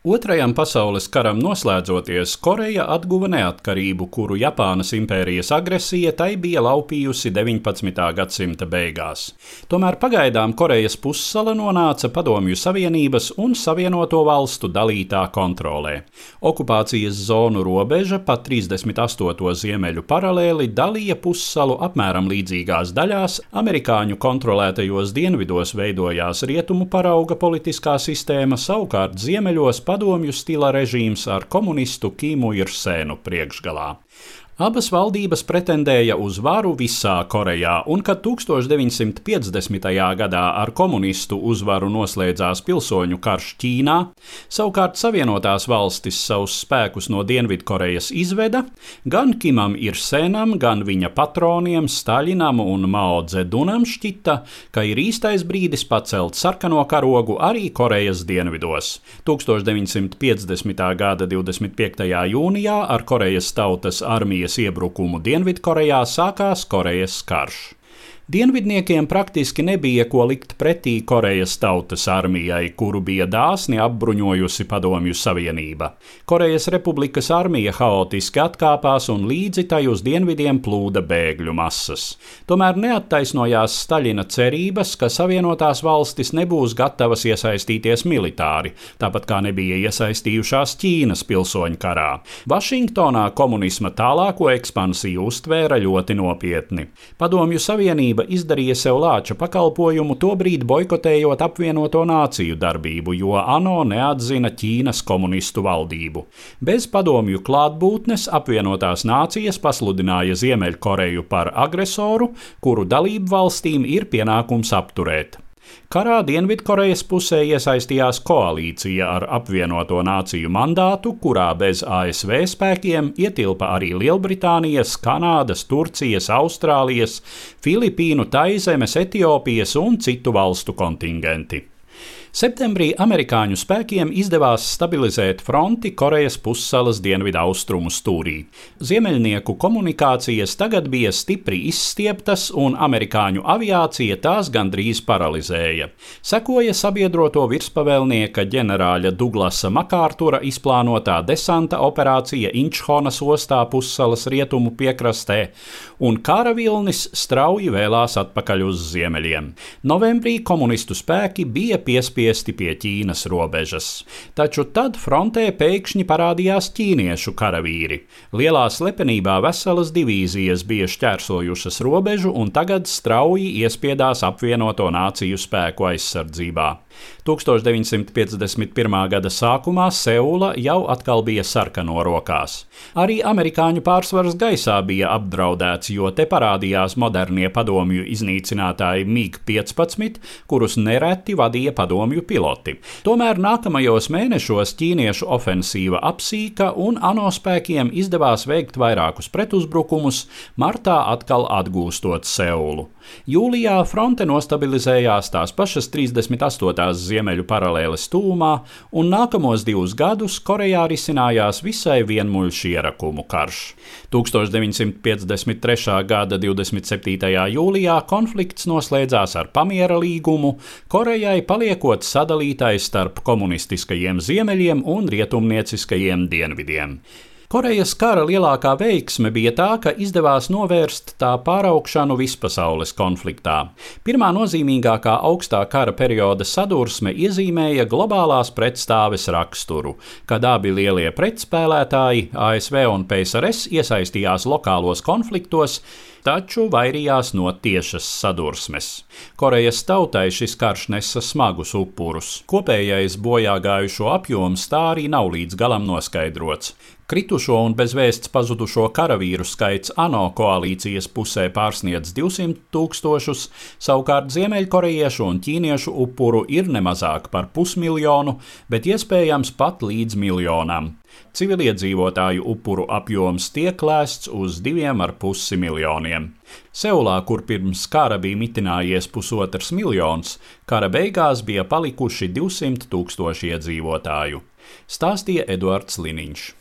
Otrajam pasaules karam noslēdzoties, Koreja atguva neatkarību, kuru Japānas impērijas agresija tai bija laupījusi 19. gadsimta beigās. Tomēr pagaidām Korejas pussala nonāca Padomju Savienības un Savienoto valstu dalītā kontrolē. Okupācijas zonu robeža pa 38. ziemeļu paralēli dalīja pussalu apmēram līdzīgās daļās, amerikāņu kontrolētajos dienvidos veidojās rietumu parauga politiskā sistēma, savukārt ziemeļos padomju stila režīms ar komunistu Kīmu Irsēnu priekšgalā. Abas valdības pretendēja uz varu visā Korejā, un kad 1950. gadā ar komunistu uzvaru noslēdzās pilsoņu karš Ķīnā, savukārt Savienotās valstis savus spēkus no Dienvidkorejas izveda, gan Kimam Irsenam, gan viņa patroniem Staļinam un Mao Dzedunam šķita, ka ir īstais brīdis pacelt sarkano karogu arī Korejas dienvidos. 1950. gada 25. jūnijā ar Korejas tautas armijas Krievijas iebrukumu Dienvidkorejā sākās Korejas karš. Dienvidniekiem praktiski nebija ko likt pretī Korejas tautas armijai, kuru bija dāsni apbruņojusi Padomju Savienība. Korejas Republikas armija haotiski atkāpās un līdzi tai uz dienvidiem plūda bēgļu masas. Tomēr neattaisnojās Staļina cerības, ka Savienotās valstis nebūs gatavas iesaistīties militāri, tāpat kā nebija iesaistījušās Ķīnas pilsoņu karā. Vašingtonā komunisma tālāko ekspansiju uztvēra ļoti nopietni. Padomju Savienība Savienība izdarīja sev lāča pakalpojumu, tobrīd boikotējot apvienoto nāciju darbību, jo ANO neatzina Ķīnas komunistu valdību. Bez padomju klātbūtnes apvienotās nācijas pasludināja Ziemeļkoreju par agresoru, kuru dalību valstīm ir pienākums apturēt. Karā Dienvidkorejas pusē iesaistījās koalīcija ar apvienoto nāciju mandātu, kurā bez ASV spēkiem ietilpa arī Lielbritānijas, Kanādas, Turcijas, Austrālijas, Filipīnu, Taizemes, Etiopijas un citu valstu kontingenti. Septembrī amerikāņu spēkiem izdevās stabilizēt fronti Korejas pussalas dienvidu austrumu stūrī. Ziemeļnieku komunikācijas tagad bija stipri izstieptas, un amerikāņu aviācija tās gandrīz paralizēja. Sekoja sabiedroto virspavēlnieka ģenerāļa Duglasa Makārtura izplānotā desanta operācija Inčhonas ostā pussalas rietumu piekrastē, un kara vilnis strauji vēlās atpakaļ uz ziemeļiem. Novembrī komunistu spēki bija piespiesti piespiesti pie Ķīnas robežas. Taču tad frontē pēkšņi parādījās ķīniešu karavīri. Lielā slepenībā veselas divīzijas bija šķērsojušas robežu un tagad strauji iespiedās apvienoto nāciju spēku aizsardzībā. 1951. gada sākumā Seula jau atkal bija sarkano rokās. Arī amerikāņu pārsvars gaisā bija apdraudēts, jo te parādījās modernie padomju iznīcinātāji MiG-15, kurus nereti vadīja padomju piloti. Tomēr nākamajos mēnešos ķīniešu ofensīva apsīka un ANO spēkiem izdevās veikt vairākus pretuzbrukumus, martā atkal atgūstot Seulu. Jūlijā fronte nostabilizējās tās pašas 38 tuvējās ziemeļu paralēles tūmā, un nākamos divus gadus Korejā risinājās visai vienmuļš ierakumu karš. 1953. gada 27. jūlijā konflikts noslēdzās ar pamiera līgumu, Korejai paliekot sadalītai starp komunistiskajiem ziemeļiem un rietumnieciskajiem dienvidiem. Korejas kara lielākā veiksme bija tā, ka izdevās novērst tā pāraugšanu vispasaules konfliktā. Pirmā nozīmīgākā augstā kara perioda sadursme iezīmēja globālās pretstāves raksturu, kad abi lielie pretspēlētāji, ASV un PSRS, iesaistījās lokālos konfliktos, taču vairījās no tiešas sadursmes. Korejas tautai šis karš nesa smagus upurus. Kopējais bojā gājušo apjoms tā arī nav līdz galam noskaidrots. Kritušo un bezvēsts pazudušo karavīru skaits ANO koalīcijas pusē pārsniedz 200 tūkstošus, savukārt ziemeļkorejiešu un ķīniešu upuru ir nemazāk par pusmiljonu, bet iespējams pat līdz miljonam. Civiliedzīvotāju upuru apjoms tiek lēsts uz 2,5 miljoniem. Seulā, kur pirms kara bija mitinājies pusotrs miljons, kara beigās bija palikuši 200 tūkstoši iedzīvotāju, stāstīja Eduards Liniņš.